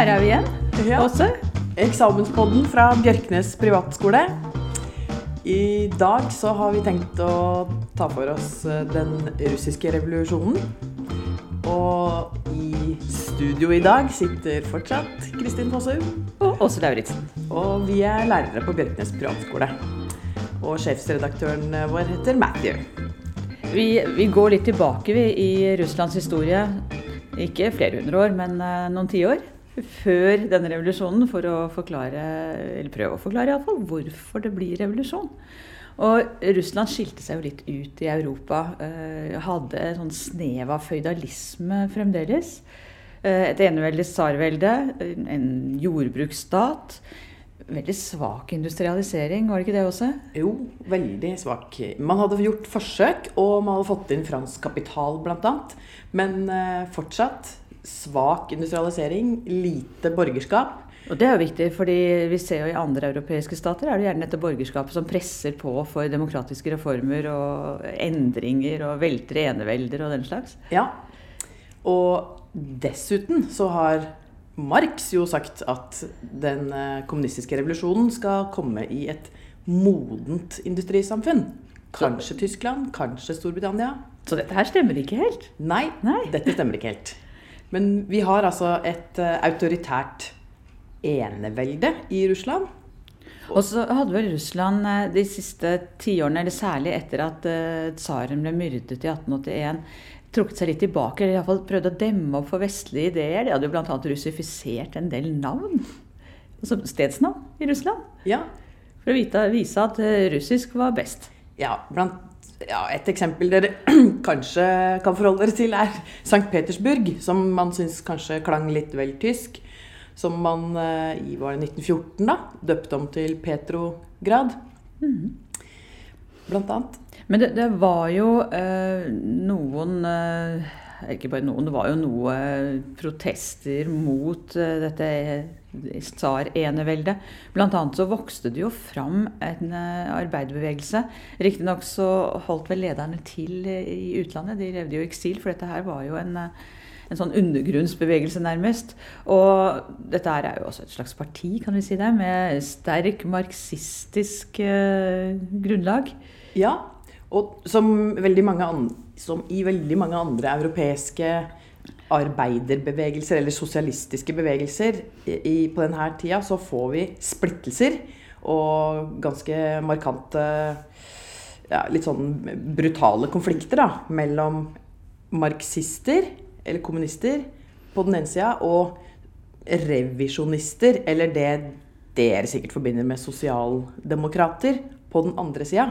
her er vi igjen. Ja. Også. Eksamenspodden fra Bjørknes privatskole. I dag så har vi tenkt å ta for oss eh, den russiske revolusjonen. Og i studio i dag sitter fortsatt Kristin Fossum. Og Åse Lauritzen. Og vi er lærere på Bjørknes privatskole. Og sjefsredaktøren vår heter Matthew. Vi, vi går litt tilbake vi, i Russlands historie. Ikke flere hundre år, men eh, noen tiår. Før denne revolusjonen, for å forklare, eller prøve å forklare iallfall, hvorfor det blir revolusjon. Og Russland skilte seg jo litt ut i Europa. Eh, hadde en sånn snev av føydalisme fremdeles. Eh, et eneveldig tsarvelde, en jordbruksstat. Veldig svak industrialisering, var det ikke det også? Jo, veldig svak. Man hadde gjort forsøk, og man hadde fått inn fransk kapital bl.a. Men eh, fortsatt svak industrialisering, lite borgerskap. Og det er jo viktig, fordi vi ser jo i andre europeiske stater er det gjerne dette borgerskapet som presser på for demokratiske reformer og endringer og velter enevelder og den slags. Ja. Og dessuten så har Marx jo sagt at den eh, kommunistiske revolusjonen skal komme i et modent industrisamfunn. Kanskje Tyskland, kanskje Storbritannia. Så dette her stemmer ikke helt. Nei, Nei. dette stemmer ikke helt. Men vi har altså et eh, autoritært enevelde i Russland. Og så hadde vel Russland eh, de siste tiårene, eller særlig etter at eh, tsaren ble myrdet i 1881, trukket seg litt tilbake, eller iallfall prøvd å demme opp for vestlige ideer. De hadde jo bl.a. russifisert en del navn. Altså stedsnavn i Russland. Ja, For å vite, vise at russisk var best. Ja, blant, ja, Et eksempel dere kanskje kan forholde dere til, er St. Petersburg, som man syns kanskje klang litt vel tysk. Som man eh, i var det 1914 da, døpte om til Petrograd. Blant annet. Men det, det var jo eh, noen eh, Ikke bare noen, det var jo noe protester mot eh, dette tsar-eneveldet. Annet så vokste det jo fram en eh, arbeiderbevegelse. Riktignok så holdt vel lederne til eh, i utlandet, de levde jo i eksil, for dette her var jo en eh, en sånn undergrunnsbevegelse, nærmest. Og dette er jo også et slags parti, kan vi si det, med sterk marxistisk eh, grunnlag. Ja, og som, veldig mange an, som i veldig mange andre europeiske arbeiderbevegelser eller sosialistiske bevegelser i, på denne tida, så får vi splittelser og ganske markante ja, Litt sånn brutale konflikter da, mellom marxister, eller kommunister, på den ene sida, og revisjonister, eller det dere sikkert forbinder med sosialdemokrater, på den andre sida.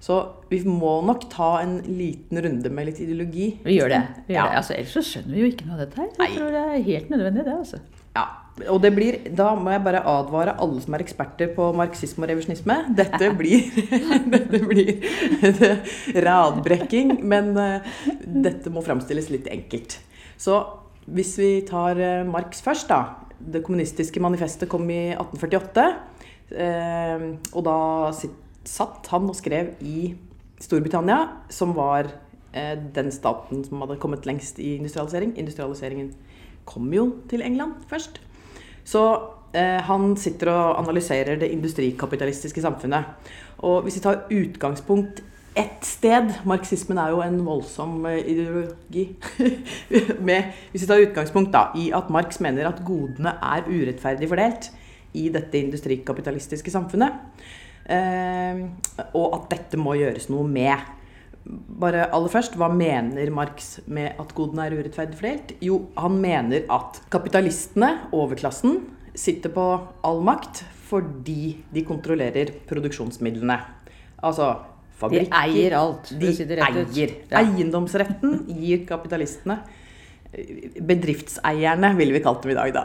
Så vi må nok ta en liten runde med litt ideologi. Vi gjør det. Vi gjør Ja. det. Altså, ellers så skjønner vi jo ikke noe av dette her. Jeg tror det er helt nødvendig, det. altså. Ja, og det blir, Da må jeg bare advare alle som er eksperter på marxisme og revisjonisme. Dette blir, dette blir radbrekking, men eh, dette må framstilles litt enkelt. Så hvis vi tar eh, Marx først, da. Det kommunistiske manifestet kom i 1848. eh, Og da sitt- satt han og skrev i Storbritannia, som var eh, den staten som hadde kommet lengst i industrialisering. Industrialiseringen kom jo til England først. Så eh, han sitter og analyserer det industrikapitalistiske samfunnet. Og hvis vi tar utgangspunkt ett sted Marxismen er jo en voldsom eh, ideologi. Med, hvis vi tar utgangspunkt da, i at Marx mener at godene er urettferdig fordelt i dette industrikapitalistiske samfunnet. Eh, og at dette må gjøres noe med. Bare aller først, Hva mener Marx med at godene er urettferdig fordelt? Jo, han mener at kapitalistene, overklassen, sitter på all makt fordi de kontrollerer produksjonsmidlene. Altså De eier alt, De eier. Ja. Eiendomsretten gir kapitalistene Bedriftseierne, ville vi kalt dem i dag, da.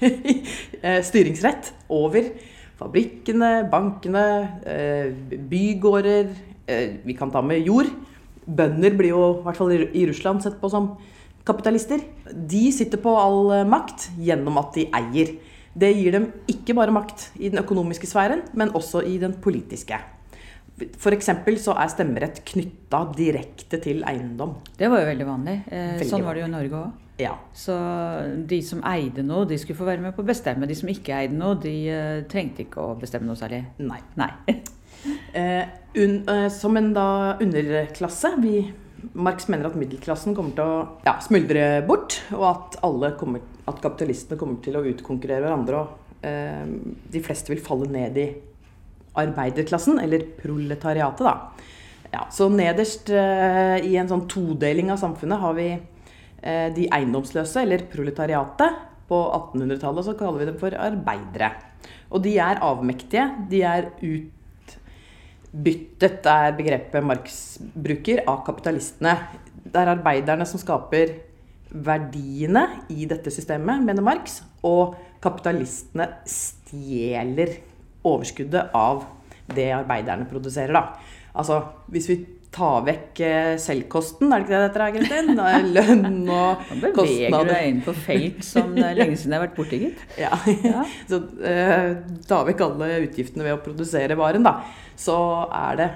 Eh, Styringsrett over fabrikkene, bankene, eh, bygårder. eh, Vi kan ta med jord. Bønder blir jo, i hvert fall i Russland, sett på som kapitalister. De sitter på all eh, makt gjennom at de eier. Det gir dem ikke bare makt i den økonomiske sfæren, men også i den politiske. F.eks. så er stemmerett knytta direkte til eiendom. Det var jo veldig vanlig. Eh, Veldig sånn var det jo i Norge òg. Ja. Så de som eide noe, de skulle få være med på å bestemme. De som ikke eide noe, de uh, trengte ikke å bestemme noe særlig. Nei. Nei. uh, un, uh, som en da underklasse vi, Marx mener at middelklassen kommer til å ja, smuldre bort, og at, alle kommer, at kapitalistene kommer til å utkonkurrere hverandre. Og eh, de fleste vil falle ned i arbeiderklassen, eller proletariatet, da. Ja, så nederst i en sånn todeling av samfunnet har vi de eiendomsløse, eller proletariatet. På 1800-tallet så kaller vi dem for arbeidere. Og de er avmektige. De er utbyttet, er begrepet Marx bruker, av kapitalistene. Det er arbeiderne som skaper verdiene i dette systemet, mener Marx. Og kapitalistene stjeler overskuddet av det arbeiderne produserer. Da. Altså, hvis vi tar vekk eh, selvkosten, er det ikke det dette er, Kristin? Lønn og Nå beveger du deg inn på felt som det er lenge siden jeg har vært borti, gitt. ja. Ja. Så eh, ta vekk alle utgiftene ved å produsere varen, da. Så er det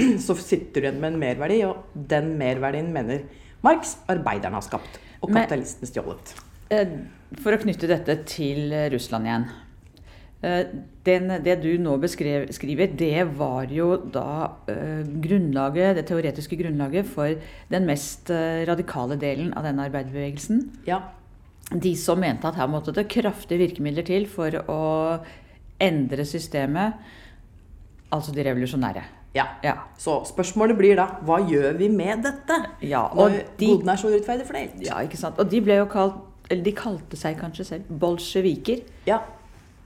Så sitter du igjen med en merverdi, og den merverdien mener Marx arbeiderne har skapt. Og kapitalisten stjålet. Eh, For å knytte dette til eh, Russland igjen. Eh, Den, det du nå beskrev, skriver, det var jo da eh, grunnlaget, det teoretiske grunnlaget for den mest eh, radikale delen av denne arbeiderbevegelsen. Ja. De som mente at her måtte det kraftige virkemidler til for å endre systemet, altså de revolusjonære. ja. Ja. Så spørsmålet blir da hva gjør vi med dette? Ja, og Når de, godene er så urettferdig fordelt? ja, ikke sant? Og de ble jo kalt, eller de kalte seg kanskje selv, bolsjeviker. Ja.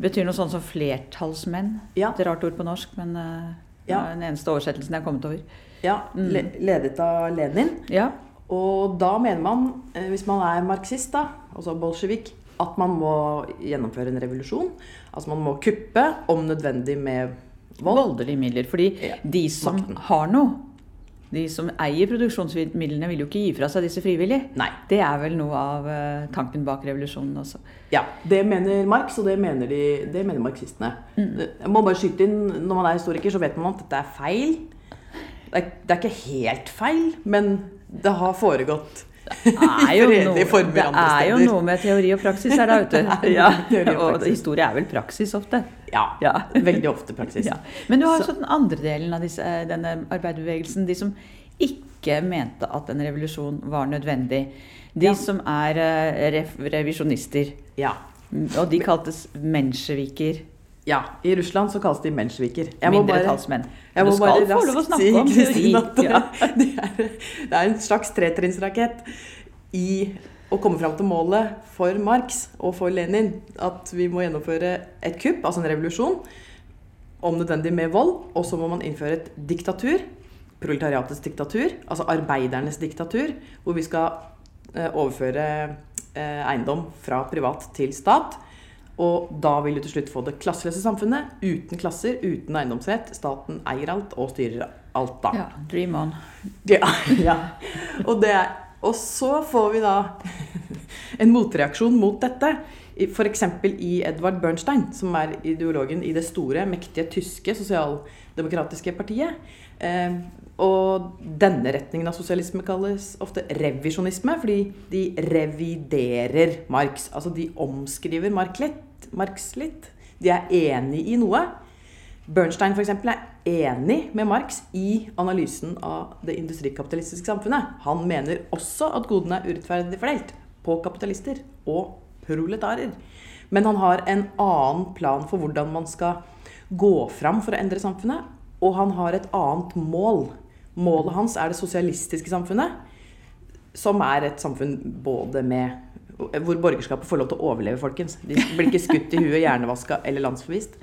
Betyr noe sånn som flertallsmenn. Ja. Et rart ord på norsk, men eh, det Ja. er den eneste oversettelsen jeg har kommet over. ja. Mm. Le ledet av Lenin. Ja, Og da mener man, eh, hvis man er marxist, da, altså bolsjevik, at man må gjennomføre en revolusjon. Altså man må kuppe, om nødvendig med vold. voldelige midler. Fordi Ja, de som makten. har noe, de som eier produksjonsmidlene, vil jo ikke gi fra seg disse frivillig. Nei. Det er vel noe av eh, tanken bak revolusjonen også. Ja, Det mener Marx, og det mener, de, det mener marxistene. Jeg må bare skyte inn, Når man er historiker, så vet man at dette er feil. Det er, det er ikke helt feil, men det har foregått Det er jo, noe, steder. det er jo noe med teori og praksis her, da, vet du. Ja. Og historie er vel praksis ofte. Ja, Ja. veldig ofte praksis. Ja. Men du har Så- den andre delen av disse, eh, denne arbeiderbevegelsen. De som ikke mente at en revolusjon var nødvendig. De Ja. som er eh, rev revisjonister. Ja. Og de kaltes mensjeviker. ja. I Russland så kalles de mensjeviker. Jeg må bare- Mindretallsmenn. Jeg må bare raskt si, om Kristin, at Ja. det, er, det er en slags tretrinnsrakett i å komme fram til målet for Marx og for Lenin. At vi må gjennomføre et kupp, altså en revolusjon, om nødvendig med vold. Og så må man innføre et diktatur. Proletariatets diktatur, altså arbeidernes diktatur. Hvor vi skal eh, overføre eh, eiendom fra privat til stat. Og da vil du til slutt få det klasseløse samfunnet uten klasser, uten eiendomsrett. Staten eier alt og styrer alt, da. Ja, dream on. Ja. ja. Og, det er, og så får vi da en motreaksjon mot dette. F.eks. i Edvard Bernstein, som er ideologen i det store, mektige tyske sosialdemokratiske partiet. Eh, og denne retningen av sosialisme kalles ofte revisjonisme, fordi de reviderer Marx. Altså de omskriver Marx litt. De er enig i noe. Bernstein for eksempel, er enig med Marx i analysen av det industrikapitalistiske samfunnet. Han mener også at godene er urettferdig fordelt på kapitalister og proletarer. Men han har en annen plan for hvordan man skal gå fram for å endre samfunnet. Og han har et annet mål. Målet hans er det sosialistiske samfunnet, som er et samfunn både med hvor borgerskapet får lov til å overleve, folkens. De blir ikke skutt i huet, hjernevaska eller landsforvist.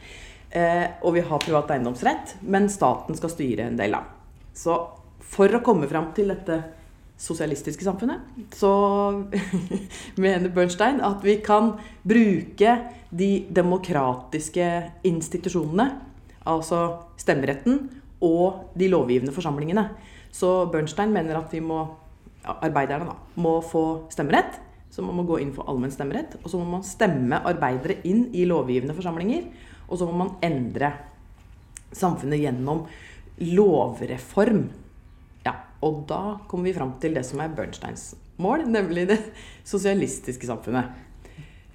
Eh, og vi har privat eiendomsrett, men staten skal styre en del av. Så for å komme fram til dette sosialistiske samfunnet, så mener Bernstein at vi kan bruke de demokratiske institusjonene, altså stemmeretten, og de lovgivende forsamlingene. Så Bernstein mener at vi må, arbeiderne da, må få stemmerett. Så man må gå inn for allmenn stemmerett. Og så må man stemme arbeidere inn i lovgivende forsamlinger. Og så må man endre samfunnet gjennom lovreform. Ja, og da kommer vi fram til det som er Bernsteins mål, nemlig det sosialistiske samfunnet.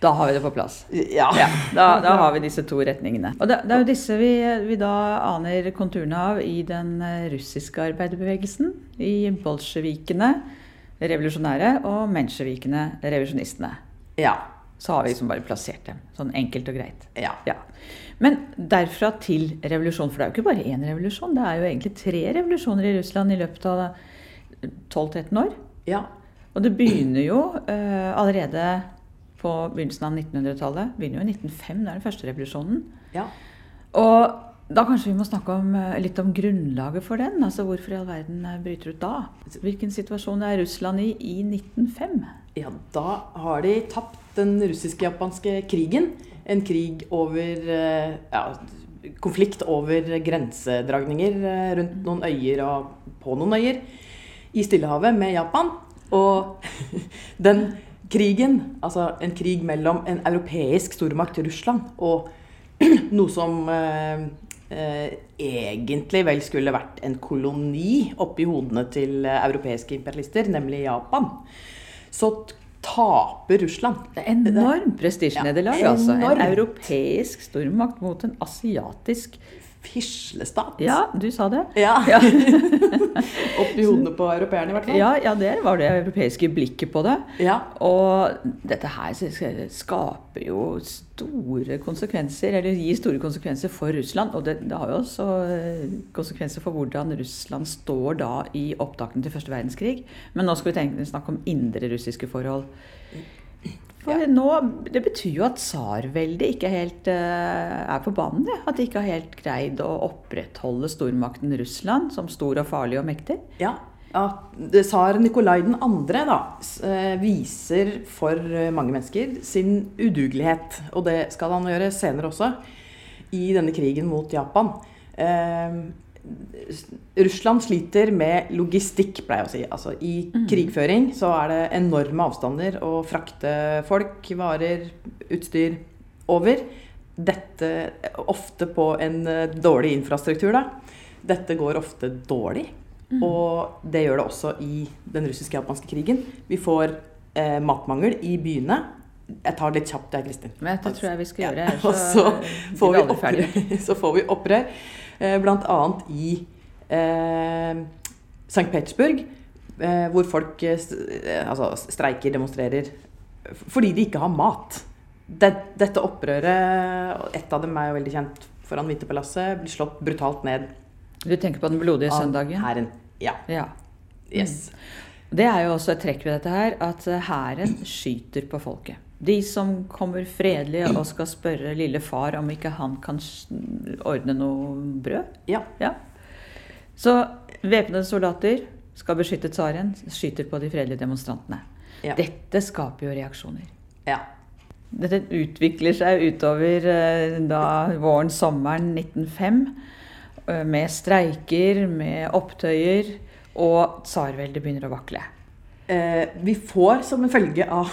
Da har vi det på plass. Ja. Ja, da, da har vi disse to retningene. Og det, det er jo disse vi, vi da aner konturene av i den eh, russiske arbeiderbevegelsen. I bolsjevikene, revolusjonære, og mensjevikene, revisjonistene. Ja. Så har vi liksom bare plassert dem. Sånn enkelt og greit. ja. Ja. Men derfra til revolusjon, for det er jo ikke bare én revolusjon. Det er jo egentlig tre revolusjoner i Russland i løpet av 12-13 år. ja. Og det begynner jo uh, allerede på begynnelsen av 1900-tallet. Begynner jo i 1905, det er den første revolusjonen. ja. Og da kanskje vi må snakke om, eh, litt om grunnlaget for den. Altså hvorfor i all verden eh, bryter ut da? Hvilken situasjon er Russland i i 1905? Ja, da har de tapt den russisk-japanske krigen. En krig over eh, ja, Konflikt over grensedragninger eh, rundt noen øyer og på noen øyer i Stillehavet med Japan. Og den krigen, altså en krig mellom en europeisk stormakt, Russland, og noe som eh, eh, egentlig vel skulle vært en koloni oppi hodene til europeiske imperialister, nemlig Japan, så taper Russland. Det er enormt prestisjenederlag, Ja, altså. En europeisk stormakt mot en asiatisk Fislestat. Ja, du sa det. Ja. Ja. Oppi hodene på europeerne, i hvert fall. Ja, ja, det var det europeiske blikket på det. Ja. Og dette her skaper jo store konsekvenser, eller gir store konsekvenser for Russland. Og det, det har jo også eh, konsekvenser for hvordan Russland står da i opptakten til første verdenskrig. Men nå skal vi tenke, snakke om indre russiske forhold. For nå, Det betyr jo at tsarveldet ikke helt uh, er på banen. Det. At de ikke har helt greid å opprettholde stormakten Russland som stor og farlig og mektig. ja. at Tsar Nikolai 2. Da, eh, viser for eh, mange mennesker sin udugelighet. Og det skal han gjøre senere også, i denne krigen mot Japan. Russland sliter med logistikk, pleier jeg å si. Altså, I krigføring så er det enorme avstander å frakte folk, varer, utstyr over. Dette ofte på en eh, dårlig infrastruktur, da. Dette går ofte dårlig. Og det gjør det også i den russisk-japanske krigen. Vi får eh, matmangel i byene. Jeg tar det litt kjapt, jeg, Kristin. Men det tror jeg vi skal gjøre. Ja, Så, så får opprør, så får vi opprør eh, annet i eh, St. Petersburg, eh, hvor folk eh, eh, altså, streiker, demonstrerer, fordi de ikke har mat. Det, dette opprøret, og et av dem er jo veldig kjent foran Vinterpalasset, blir slått brutalt ned Du tenker på den blodige søndagen? hæren. Ja. Ja. Yes. Det er jo også et trekk ved dette her, at eh, hæren skyter på folket. De som kommer fredelig og skal spørre lille far om ikke han kan ordne noe brød. Ja. Ja. Så væpnede soldater skal beskytte tsaren, skyter på de fredelige demonstrantene. Ja. Dette skaper jo reaksjoner. ja. Dette utvikler seg utover eh, da våren, sommeren 1905. eh, Med streiker, med opptøyer, og tsarveldet begynner å vakle. Eh, vi får som en følge av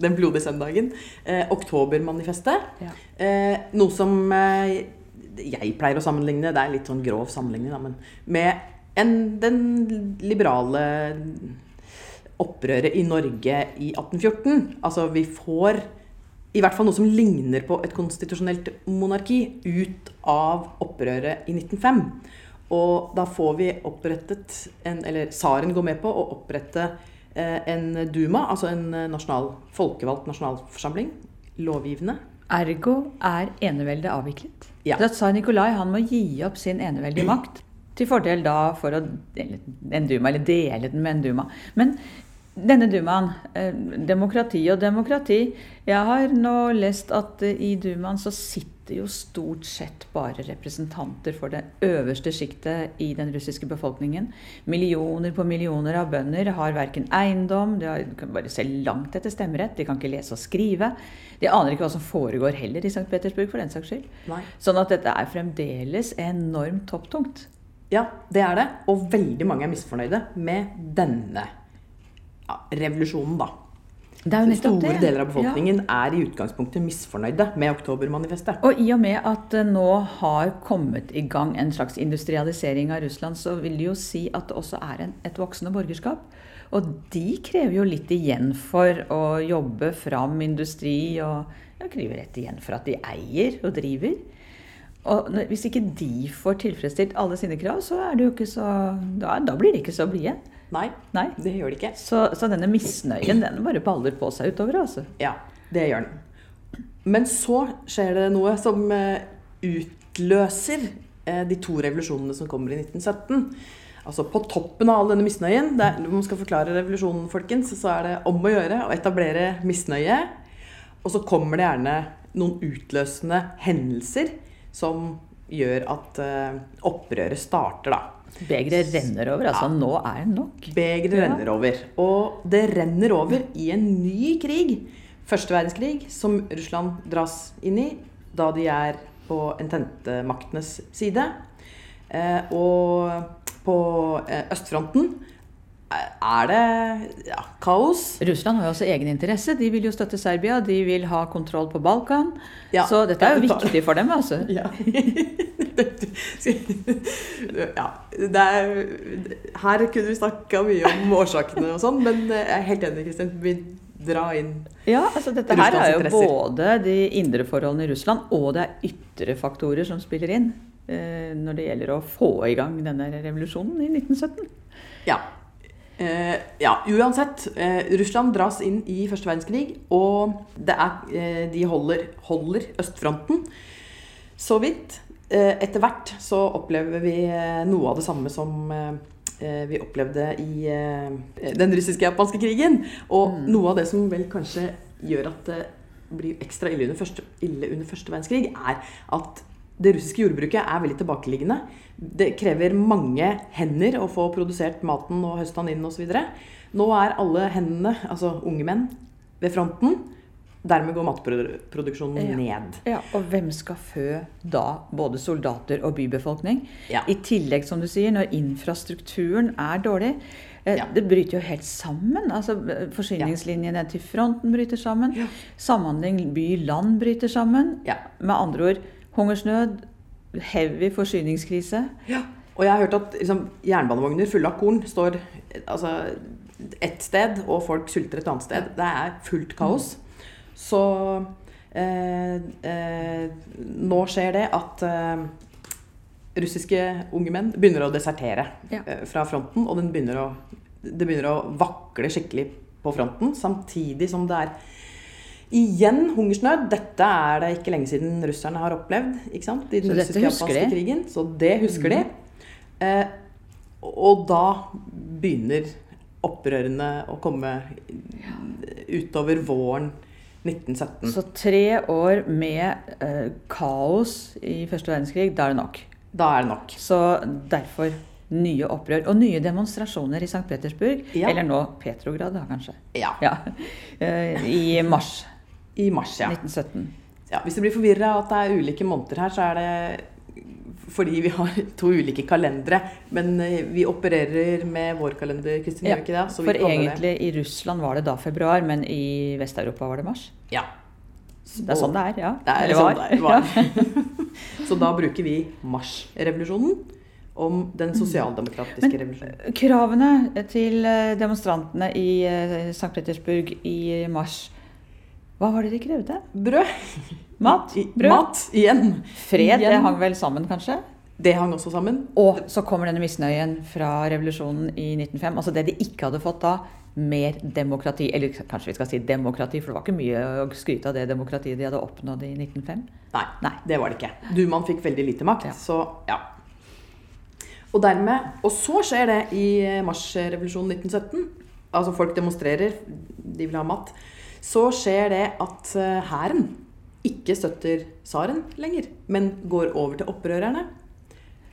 den blodige søndagen eh, Oktobermanifestet. Ja. Eh, noe som eh, jeg pleier å sammenligne, det er litt sånn grov sammenligning, da, men med en, den liberale opprøret i Norge i 1814. Altså vi får i hvert fall noe som ligner på et konstitusjonelt monarki ut av opprøret i 1905. Og da får vi opprettet en, Eller tsaren går med på å opprette en duma, altså en eh, nasjonal, folkevalgt nasjonalforsamling. Lovgivende. Ergo er eneveldet avviklet. Ja. Da sa Nikolai han må gi opp sin eneveldige makt. Til fordel da for å dele en duma, eller dele den med en duma. Men denne dumaen, eh, demokrati og demokrati Jeg har nå lest at eh, i dumaen så sitter jo stort sett bare representanter for det øverste sjiktet i den russiske befolkningen. Millioner på millioner av bønder har verken eiendom, de har, de kan bare se langt etter stemmerett, de kan ikke lese og skrive. De aner ikke hva som foregår heller i St. Petersburg, for den saks skyld. Nei. Sånn at dette er fremdeles enormt topptungt. Ja, det er det. Og veldig mange er misfornøyde med denne ja, revolusjonen, da. Det er jo nettopp store det. deler av befolkningen er i utgangspunktet misfornøyde med oktobermanifestet. Og i og med at det nå har kommet i gang en slags industrialisering av Russland, så vil det jo si at det også er en, et voksende borgerskap. Og de krever jo litt igjen for å jobbe fram industri, og ja, krever rett igjen for at de eier og driver. Og hvis ikke de får tilfredsstilt alle sine krav, så er det jo ikke så Da, da blir de ikke så blide. Nei, Nei. det gjør det ikke. Så, så denne misnøyen, den bare baller på seg utover, altså. Ja, det gjør den. Men så skjer det noe som eh, utløser eh, de to revolusjonene som kommer i 1917. Altså På toppen av all denne misnøyen, det er, når man skal forklare revolusjonen, folkens, så er det om å gjøre å etablere misnøye. Og så kommer det gjerne noen utløsende hendelser som gjør at eh, opprøret starter, da. Begeret renner over. Altså, nå er det nok. Begeret Ja. renner over. Og det renner over i en ny krig. Første verdenskrig, som Russland dras inn i da de er på ententemaktenes side. Eh, og på eh, østfronten er det ja, kaos. Russland har jo også egen interesse. De vil jo støtte Serbia, de vil ha kontroll på Balkan. Ja. Så dette er jo Ja, viktig for dem, altså. Ja. ja det er, her kunne vi snakka mye om årsakene og sånn, men jeg er helt enig, Kristin. Vi drar inn Ja, altså dette her er jo interesser. både de indre forholdene i Russland, og det er ytre faktorer som spiller inn eh, når det gjelder å få i gang denne revolusjonen i 1917. Ja. Eh, ja, uansett. Eh, Russland dras inn i første verdenskrig, og det er, eh, de holder, holder østfronten så vidt. Eh, etter hvert så opplever vi eh, noe av det samme som eh, vi opplevde i den russiske-japanske krigen. Og noe av det som vel kanskje gjør at det blir ekstra ille under første, ille under første verdenskrig, er at det russiske jordbruket er veldig tilbakeliggende. Det krever mange hender å få produsert maten og høste den inn osv. Nå er alle hendene, altså unge menn, ved fronten. Dermed går matproduksjonen Ja. ned. Ja, Og hvem skal fø da både soldater og bybefolkning? Ja. I tillegg, som du sier, når infrastrukturen er dårlig. eh, Ja. Det bryter jo helt sammen. altså Forsyningslinjene til fronten bryter sammen. Samhandling by-land bryter sammen. Ja. Med andre ord hungersnød, heavy forsyningskrise. Ja. Og jeg har hørt at liksom, jernbanevogner fulle av korn står altså, ett sted, og folk sulter et annet sted. Det er fullt kaos. Så eh, eh, nå skjer det at eh, russiske unge menn begynner å desertere Ja. eh, fra fronten, og den begynner å, det begynner å vakle skikkelig på fronten, samtidig som det er Igjen hungersnød. Dette er det ikke lenge siden russerne har opplevd. ikke sant? I den russisk-japanske? Mm. krigen. Så det husker de. Eh, og da begynner opprørene å komme utover våren 1917. Så tre år med eh, kaos i første verdenskrig, da er det nok. Da er det nok. Så derfor nye opprør. Og nye demonstrasjoner i St. Petersburg. Ja. Eller nå Petrograd, da kanskje. Ja. Ja. Eh, I mars I mars, ja. 1917. ja. Hvis du blir forvirra at det er ulike måneder her, så er det fordi vi har to ulike kalendere. Men eh, vi opererer med vår kalender, Kristin, gjør vi ikke det? Så vi For egentlig det- i Russland var det da februar, men i Vest-Europa var det mars. Ja. Det er sånn det er, ja. Det er Eller sånn var. det var. Så da bruker vi marsrevolusjonen om den sosialdemokratiske Men- revolusjonen. Kravene til eh, demonstrantene i eh, St. Petersburg i mars Hva var det de krevde? Brød. Mat? Brød? Mat igjen. Fred, det hang vel sammen, kanskje? Det hang også sammen. Og så kommer denne misnøyen fra revolusjonen i 1905. Altså det de ikke hadde fått da, mer demokrati. Eller kanskje vi skal si demokrati, for det var ikke mye å skryte av det demokratiet de hadde oppnådd i 1905. Nei, Nei. det var det ikke. Dumaen fikk veldig lite makt, Ja. så ja. Og dermed Og så skjer det i marsrevolusjonen 1917. Altså folk demonstrerer, de vil ha mat. Så skjer det at eh, hæren ikke støtter tsaren lenger, men går over til opprørerne.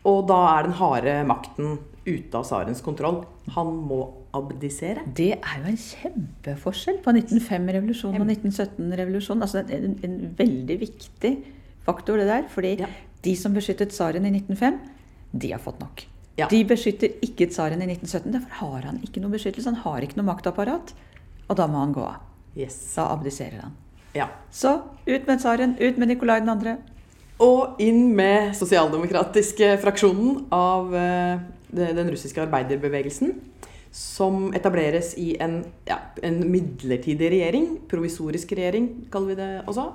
Og da er den harde makten ute av tsarens kontroll. Han må abdisere. Det er jo en kjempeforskjell på 1905-revolusjonen og 1917-revolusjonen. Altså en, en veldig viktig faktor, det der. Fordi Ja. de som beskyttet tsaren i 1905, de har fått nok. Ja. De beskytter ikke tsaren i 1917. Derfor har han ikke noe beskyttelse. Han har ikke noe maktapparat. Og da må han gå av. Yes. Da abdiserer han. Ja. Så ut med tsaren, ut med Nikolai 2. Og inn med sosialdemokratiske fraksjonen av eh, den russiske arbeiderbevegelsen. Som etableres i en, ja, en midlertidig regjering. Provisorisk regjering, kaller vi det også.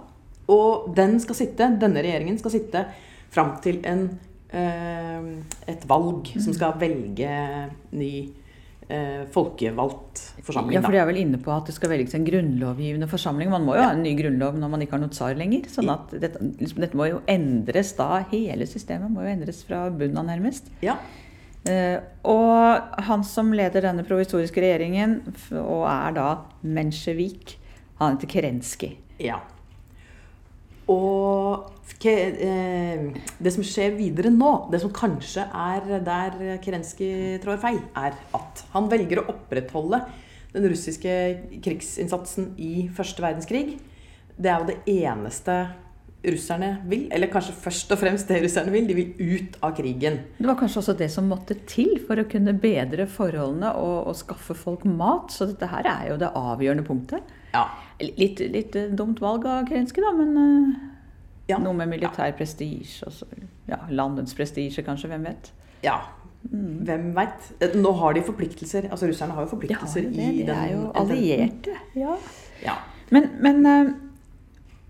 Og den skal sitte, denne regjeringen skal sitte fram til en, eh, et valg som skal velge ny eh, folkevalgt forsamling. Ja, for de er vel inne på at det skal velges en grunnlovgivende forsamling. Man må jo Ja. ha en ny grunnlov når man ikke har noen tsar lenger. sånn at dette, liksom, dette må jo endres da. Hele systemet må jo endres fra bunnen av, nærmest. Ja. Eh, og han som leder denne provisoriske regjeringen, og er da menshevik, han heter Kerenski Ja. Og eh, det som skjer videre nå, det som kanskje er der Kerensky trår feil, er at han velger å opprettholde den russiske krigsinnsatsen i første verdenskrig. Det er jo det eneste russerne vil. Eller kanskje først og fremst det russerne vil. De vil ut av krigen. Det var kanskje også det som måtte til for å kunne bedre forholdene og, og skaffe folk mat. Så dette her er jo det avgjørende punktet. Ja. Litt, litt eh, dumt valg av Kerensky, da, men eh, Ja. noe med militær prestisje. og så- Ja, landets prestisje, kanskje. Hvem vet? ja. Hvem veit? Nå har de forpliktelser. Altså russerne har jo De har forpliktelser det. i De er jo allierte. Ja. Ja. Men, men eh,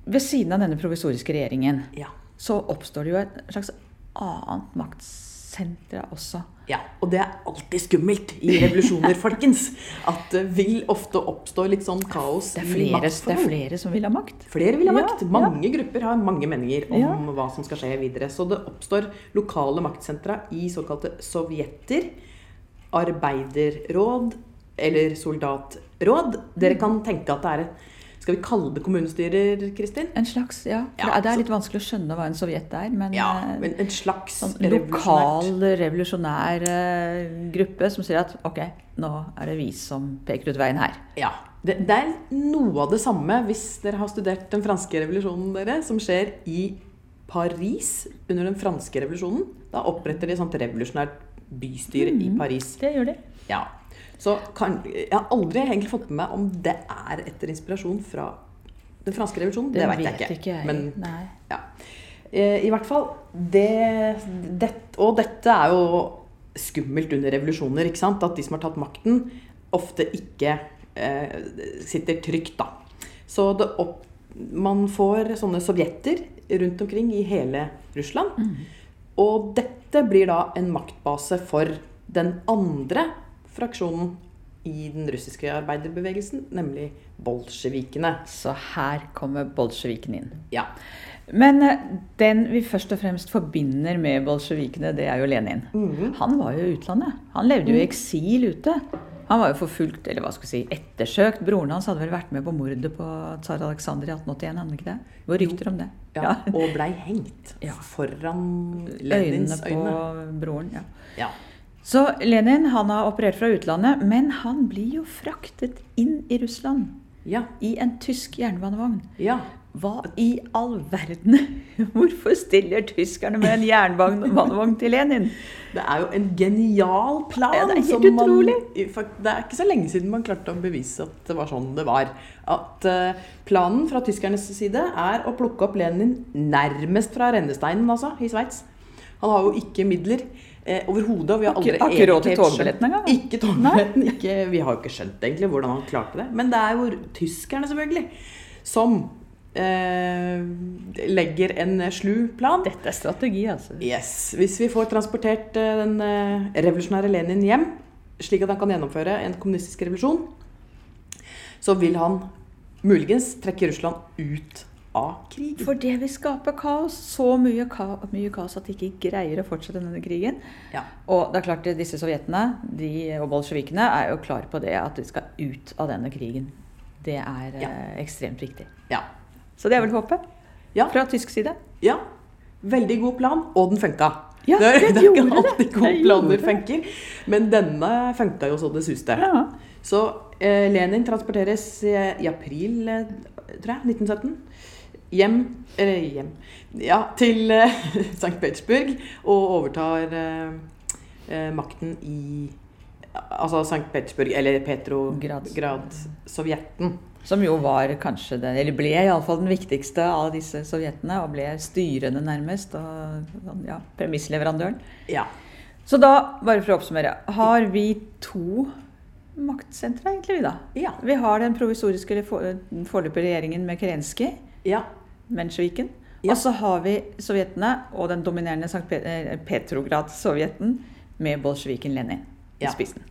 ved siden av denne provisoriske regjeringen ja. så oppstår det jo et slags annet maktsenter også. Ja, og det er alltid skummelt i revolusjoner, folkens. At det vil ofte oppstå litt sånn kaos Det er flere, det er flere som vil ha makt. Flere vil ha Ja, makt. ja. Mange grupper har mange meninger om Ja. hva som skal skje videre. Så det oppstår lokale maktsentra i såkalte sovjetter, arbeiderråd eller soldatråd. Dere kan tenke at det er et Skal vi kalle det kommunestyrer, Kristin? En slags, ja. For Ja, det er- så- litt vanskelig å skjønne hva en sovjet er, men, Ja, men en slags sånn lokal revolusjonær eh, gruppe som sier at ok, nå er det vi som peker ut veien her. Ja. Det, det er noe av det samme hvis dere har studert den franske revolusjonen, dere, som skjer i Paris under den franske revolusjonen. Da oppretter de et sånt revolusjonært bystyre i Paris. Det gjør de. Ja. Så kan, jeg har aldri egentlig fått med meg om det er etter inspirasjon fra den franske revolusjonen. Det, vet jeg ikke. jeg. Men ja. Eh, I hvert fall det, det, Og dette er jo skummelt under revolusjoner, ikke sant? At de som har tatt makten, ofte ikke eh, sitter trygt, da. Så det opp, man får sånne sovjetter rundt omkring i hele Russland. Og dette blir da en maktbase for den andre fraksjonen i den russiske arbeiderbevegelsen, nemlig bolsjevikene. Så her kommer bolsjeviken inn. Ja. Men eh, den vi først og fremst forbinder med bolsjevikene, det er jo Lenin. Mhm. Han var jo i utlandet. Han levde jo i eksil ute. Han var jo forfulgt, eller hva skal vi si, ettersøkt. Broren hans hadde vel vært med på mordet på tsar Aleksander i 1881, hadde ikke det? Det var rykter om det. Ja, og blei hengt Ja. foran Øynene på broren. ja. Ja. Så Lenin han har operert fra utlandet, men han blir jo fraktet inn i Russland Ja. i en tysk jernbanevogn. ja. Hva i all verden? Hvorfor stiller tyskerne med en jernbanevogn til Lenin? Det er jo en genial plan. Ja, det er helt som man- utrolig. det er ikke så lenge siden man klarte å bevise at det var sånn det var. At eh, planen fra tyskernes side er å plukke opp Lenin nærmest fra rennesteinen, altså, i Sveits. Han har jo ikke midler eh, overhodet. vi har aldri har ikke råd til togbilletten engang? Ikke togbilletten. Ikke, vi har jo ikke skjønt egentlig hvordan han klarte det. Men det er jo tyskerne, selvfølgelig, som eh, legger en slu plan. Dette er strategi, altså. Yes. Hvis vi får transportert eh, den eh, revolusjonære Lenin hjem, slik at han kan gjennomføre en kommunistisk revolusjon, så vil han muligens trekke Russland ut av krig. For det vil skape kaos. Så mye, ka mye kaos at de ikke greier å fortsette denne krigen. Ja. Og det er klart at disse sovjetene de, og bolsjevikene er jo klare på det at de skal ut av denne krigen. Det er Ja. eh, ekstremt viktig. Ja. Så det er vel håpet Ja. fra tysk side. ja. Veldig god plan, og den funka. Ja, det, er, det er ikke alltid gode planer funker, men denne funka jo så det suste. Ja. Så eh, Lenin transporteres i, i april, eh, tror jeg, 1917. Hjem Eller hjem Ja, til eh, St. Petersburg og overtar eh, eh, makten i Altså St. Petersburg, eller Petrograd-sovjetten. Som jo var kanskje den, eller ble iallfall den viktigste av disse sovjetene, og ble styrende nærmest, og ja, premissleverandøren. Ja. Så da, bare for å oppsummere, har vi to maktsentre, egentlig, vi da. Ja. Vi har den provisoriske foreløpige regjeringen med Kerenskyj, ja. Mensjeviken. Ja. Og så har vi sovjetene og den dominerende Sankt eh, Petrograd-sovjeten med bolsjeviken Lenin Ja. i spissen.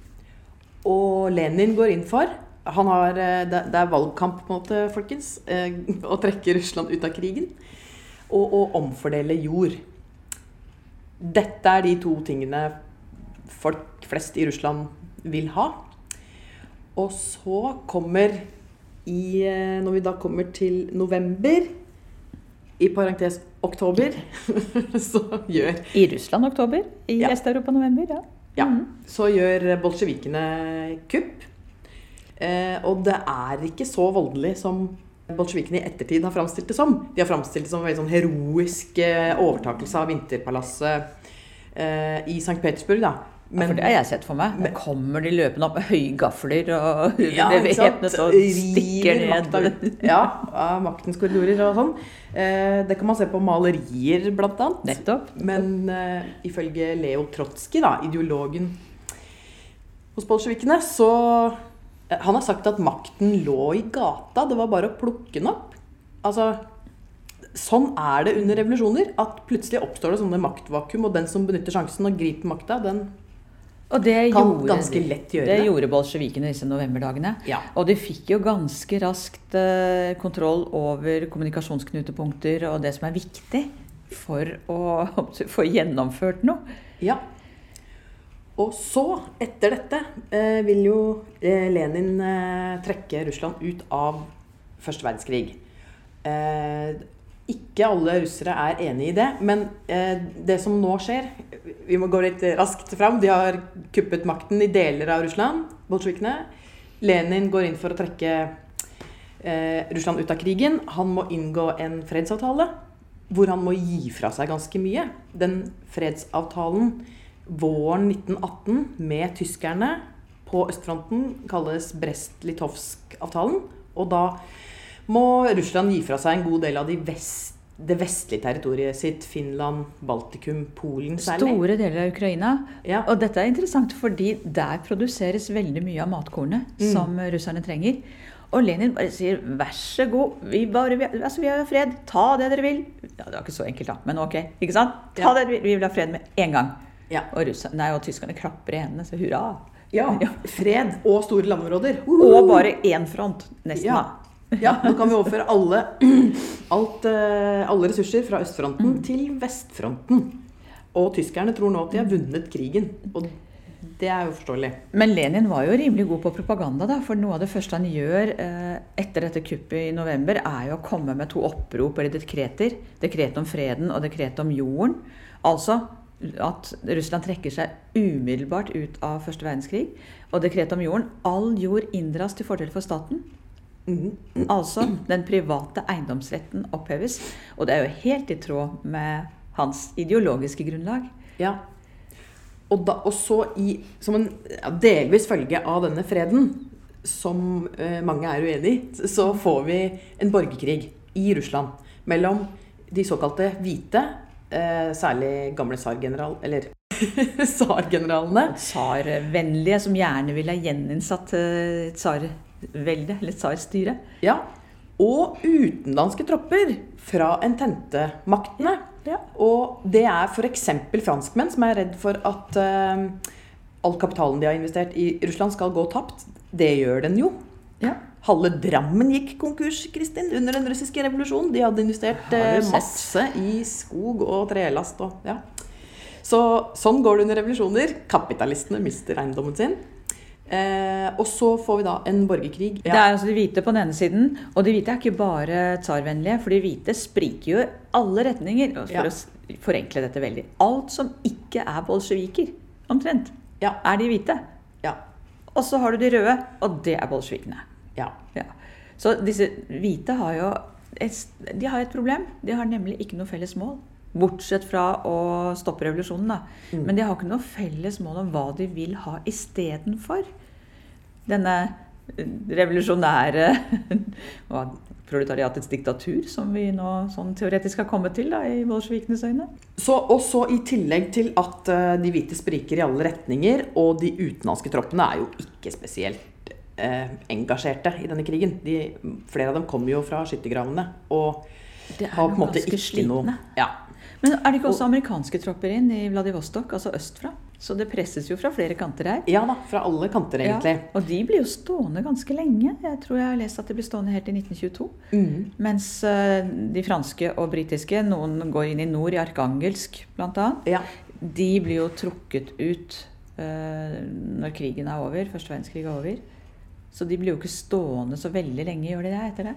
Og Lenin går inn for han har, eh, det det er valgkamp, på en måte, folkens. eh, Å trekke Russland ut av krigen. Og å omfordele jord. Dette er de to tingene folk flest i Russland vil ha. Og så kommer i eh, Når vi da kommer til november, i parentes oktober, så gjør I Russland oktober, i Ja. Øst-Europa november. ja. Ja, så gjør bolsjevikene kupp. Eh, og det er ikke så voldelig som bolsjevikene i ettertid har framstilt det som. De har framstilt det som en veldig sånn heroisk eh, overtakelse av vinterpalasset eh, i St. Petersburg. Da. Men, for det har jeg sett for meg. Men, kommer de løpende opp med høygafler og Ja, bevæpnet og stikker ned. Ja, av maktens korridorer og sånn. Eh, det kan man se på malerier, blant annet. Nettopp. Men eh, ifølge Leo Trotskij, da, ideologen hos bolsjevikene, så eh, Han har sagt at makten lå i gata, det var bare å plukke den opp. Altså Sånn er det under revolusjoner. At plutselig oppstår det sånne maktvakuum, og den som benytter sjansen og griper makta, den Og det Kan gjorde, ganske lett gjøre det det. gjorde bolsjevikene disse novemberdagene. Ja. Og de fikk jo ganske raskt eh, kontroll over kommunikasjonsknutepunkter og det som er viktig for å få gjennomført noe. Ja. Og så, etter dette, eh, vil jo eh, Lenin trekke Russland ut av første verdenskrig. Ikke alle russere er enig i det, men eh, det som nå skjer Vi må gå litt raskt fram. De har kuppet makten i deler av Russland, bolsjevikene. Lenin går inn for å trekke eh, Russland ut av krigen. Han må inngå en fredsavtale hvor han må gi fra seg ganske mye. Den fredsavtalen våren 1918 med tyskerne på østfronten kalles Brest-Litovsk-avtalen. Og da må Russland gi fra seg en god del av de vest, det vestlige territoriet sitt. Finland, Baltikum, Polen særlig. Store deler av Ukraina. Ja. Og dette er interessant, fordi der produseres veldig mye av matkornet Mm. som russerne trenger. Og Lenin bare sier 'vær så god, vi, bare, vi, altså, vi har fred, ta det dere vil'. Ja, Det var ikke så enkelt, da, men ok. ikke sant? Ta Ja. det dere vil, vi vil ha fred med en gang. Ja. Og, russerne, nei, og tyskerne klapper i hendene, så hurra. ja. Fred og store landområder. Og bare én front, nesten. Ja. Ja, nå kan vi overføre alle, alt, eh, alle ressurser fra østfronten til vestfronten. Og tyskerne tror nå at de har vunnet krigen. Og det er jo forståelig. Men Lenin var jo rimelig god på propaganda, da. For noe av det første han gjør eh, etter dette kuppet i november, er jo å komme med to opprop eller dekreter. Dekret om freden og dekret om jorden. Altså at Russland trekker seg umiddelbart ut av første verdenskrig. Og dekret om jorden. All jord inndras til fordel for staten. Mhm. Altså den private eiendomsretten oppheves. Og det er jo helt i tråd med hans ideologiske grunnlag. Ja. Og, da, og så i, som en ja, delvis følge av denne freden, som eh, mange er uenig i, så får vi en borgerkrig i Russland mellom de såkalte hvite, eh, særlig gamle tsargeneral... Eller tsargeneralene. Tsarvennlige som gjerne ville ha gjeninnsatt eh, tsarveldet, eller tsarstyret. Ja. Og utenlandske tropper fra ententemaktene. Ja. Og det er f.eks. franskmenn som er redd for at uh, all kapitalen de har investert i Russland, skal gå tapt. Det gjør den jo. Ja. Halve Drammen gikk konkurs Kristin, under den russiske revolusjonen. De hadde investert sett? masse i skog og trelast. Og, ja. Så sånn går det under revolusjoner. Kapitalistene mister eiendommen sin. Eh, og så får vi da en borgerkrig. Det er altså de hvite på den ene siden, og de hvite er ikke bare tsarvennlige, for de hvite spriker jo i alle retninger. For Ja. å forenkle dette veldig. Alt som ikke er bolsjeviker, omtrent, Ja. er de hvite. Ja. Og så har du de røde, og det er bolsjevikene. ja. Ja. Så disse hvite har jo et, de har et problem. De har nemlig ikke noe felles mål. Bortsett fra å stoppe revolusjonen, da. Mm. Men de har ikke noe felles mål om hva de vil ha istedenfor. Denne eh, revolusjonære proletariatets diktatur, som vi nå sånn teoretisk har kommet til da, i bolsjevikenes øyne. Så, og så I tillegg til at uh, de hvite spriker i alle retninger, og de utenlandske troppene er jo ikke spesielt uh, engasjerte i denne krigen. De, flere av dem kommer jo fra skyttergravene og har på en måte ikke ikke noe ja. Men er det ikke også amerikanske tropper inn i Vladivostok, altså østfra? Så det presses jo fra flere kanter her. ja da, fra alle kanter, egentlig. Ja, og de blir jo stående ganske lenge. Jeg tror jeg har lest at de blir stående helt til 1922. Mm. Mens eh, de franske og britiske, noen går inn i nord, i Arkangelsk bl.a., Ja. de blir jo trukket ut eh, når krigen er over, første verdenskrig er over. Så de blir jo ikke stående så veldig lenge, gjør de det etter det?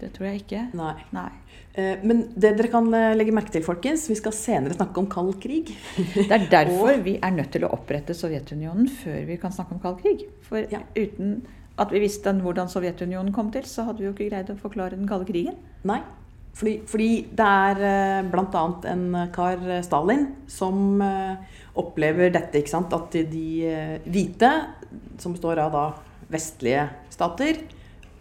Det tror jeg ikke. Nei. Nei. Eh, Men det dere kan eh, legge merke til, folkens, vi skal senere snakke om kald krig. Det er derfor vi er nødt til å opprette Sovjetunionen før vi kan snakke om kald krig. For Ja. uten at vi visste hvordan Sovjetunionen kom til, så hadde vi jo ikke greid å forklare den kalde krigen. Nei. Fordi, fordi det er bl.a. en kar, eh, Stalin, som eh, opplever dette, ikke sant. At de, eh, hvite, som består av da vestlige stater,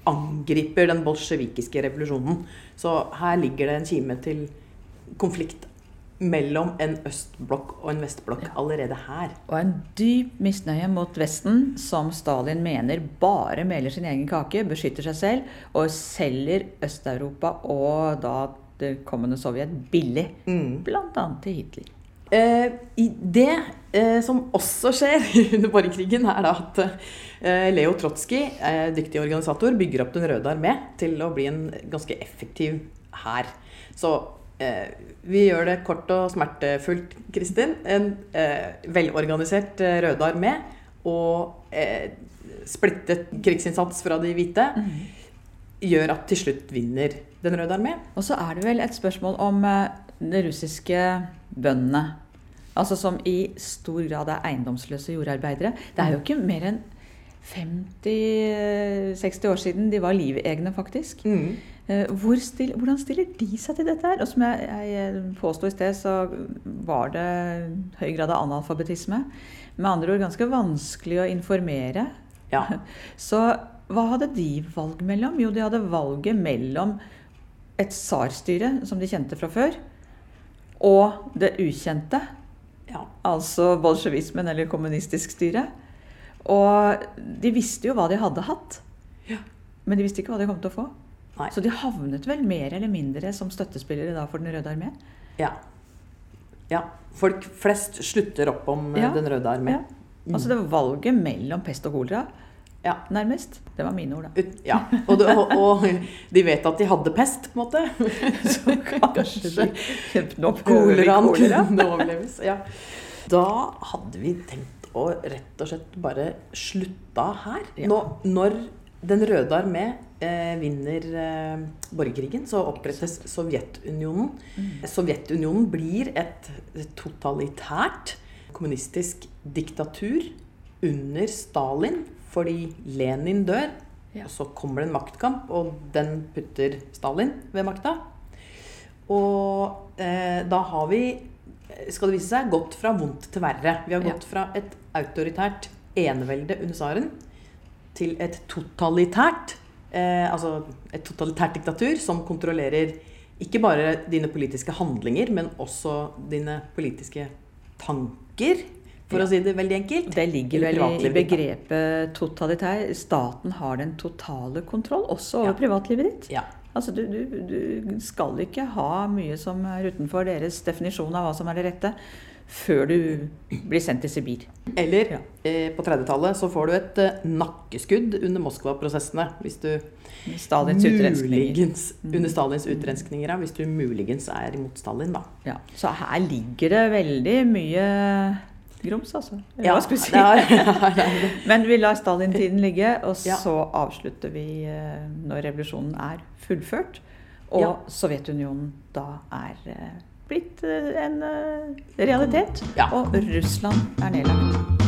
angriper den bolsjevikiske revolusjonen. Så her ligger det en kime til konflikt mellom en østblokk og en vestblokk allerede her. Og en dyp misnøye mot Vesten, som Stalin mener bare meler sin egen kake, beskytter seg selv og selger Øst-Europa og da det kommende Sovjet billig. Mm. Bl.a. til Hitler. Eh, i det eh, som også skjer under borgerkrigen, er at eh, Leo Trotsky, eh, dyktig organisator, bygger opp Den røde armé til å bli en ganske effektiv hær. Så eh, vi gjør det kort og smertefullt, Kristin. En eh, velorganisert Røde armé og eh, splittet krigsinnsats fra de hvite gjør at til slutt vinner Den røde armé. Og så er det vel et spørsmål om de russiske bøndene. Altså som i stor grad er eiendomsløse jordarbeidere. Det er jo ikke mer enn 50-60 år siden de var livegne, faktisk. Mm. Eh, Hvor still, hvordan stiller de seg til dette her? Og som jeg, jeg påsto i sted, så var det høy grad av analfabetisme. Med andre ord ganske vanskelig å informere. Ja. Så hva hadde de valg mellom? Jo, de hadde valget mellom et tsarstyre, som de kjente fra før, og det ukjente, ja. altså bolsjevismen eller kommunistisk styre. Og de visste jo hva de hadde hatt, Ja. men de visste ikke hva de kom til å få. Nei. Så de havnet vel mer eller mindre som støttespillere da for Den røde armé. Ja. ja. Folk flest slutter opp om eh, Ja. Den røde armé. Ja. Altså det var valget mellom pest og kolera, Ja. nærmest. Det var mine ord, da. Ut, ja. Og, det, og, og de vet at de hadde pest, på en måte. Så kanskje Koleraen kunne overleves. Ja. Da hadde vi tenkt å rett og slett bare slutta her. Nå, når Den røde armé eh, vinner eh, borgerkrigen, så opprettes Sovjetunionen. Sovjetunionen blir et totalitært kommunistisk diktatur under Stalin fordi Lenin dør. Ja. Og så kommer det en maktkamp, og den putter Stalin ved makta. Og eh, da har vi, skal det vise seg, gått fra vondt til verre. Vi har Ja. gått fra et autoritært enevelde under tsaren til et totalitært eh, Altså et totalitært diktatur som kontrollerer ikke bare dine politiske handlinger, men også dine politiske tanker, for å si det veldig enkelt. Det ligger vel i, begrepet totalitær. Staten har den totale kontroll, også over Ja. privatlivet ditt. Ja. Altså, du, du, du skal ikke ha mye som er utenfor deres definisjon av hva som er det rette, før du blir sendt til Sibir. Eller Ja. eh, på 30-tallet så får du et eh, nakkeskudd under Moskva-prosessene. Hvis du Stalins muligens mm. Under Stalins utrenskninger, ja. Hvis du muligens er imot Stalin, da. Ja, så her ligger det veldig mye grums, altså. Eller Ja, hva skulle si? det. Men vi lar Stalin-tiden ligge, og Ja. så avslutter vi eh, når revolusjonen er fullført. Og Ja. Sovjetunionen da er eh, blitt eh, en realitet. Ja. Og Russland er nedlagt.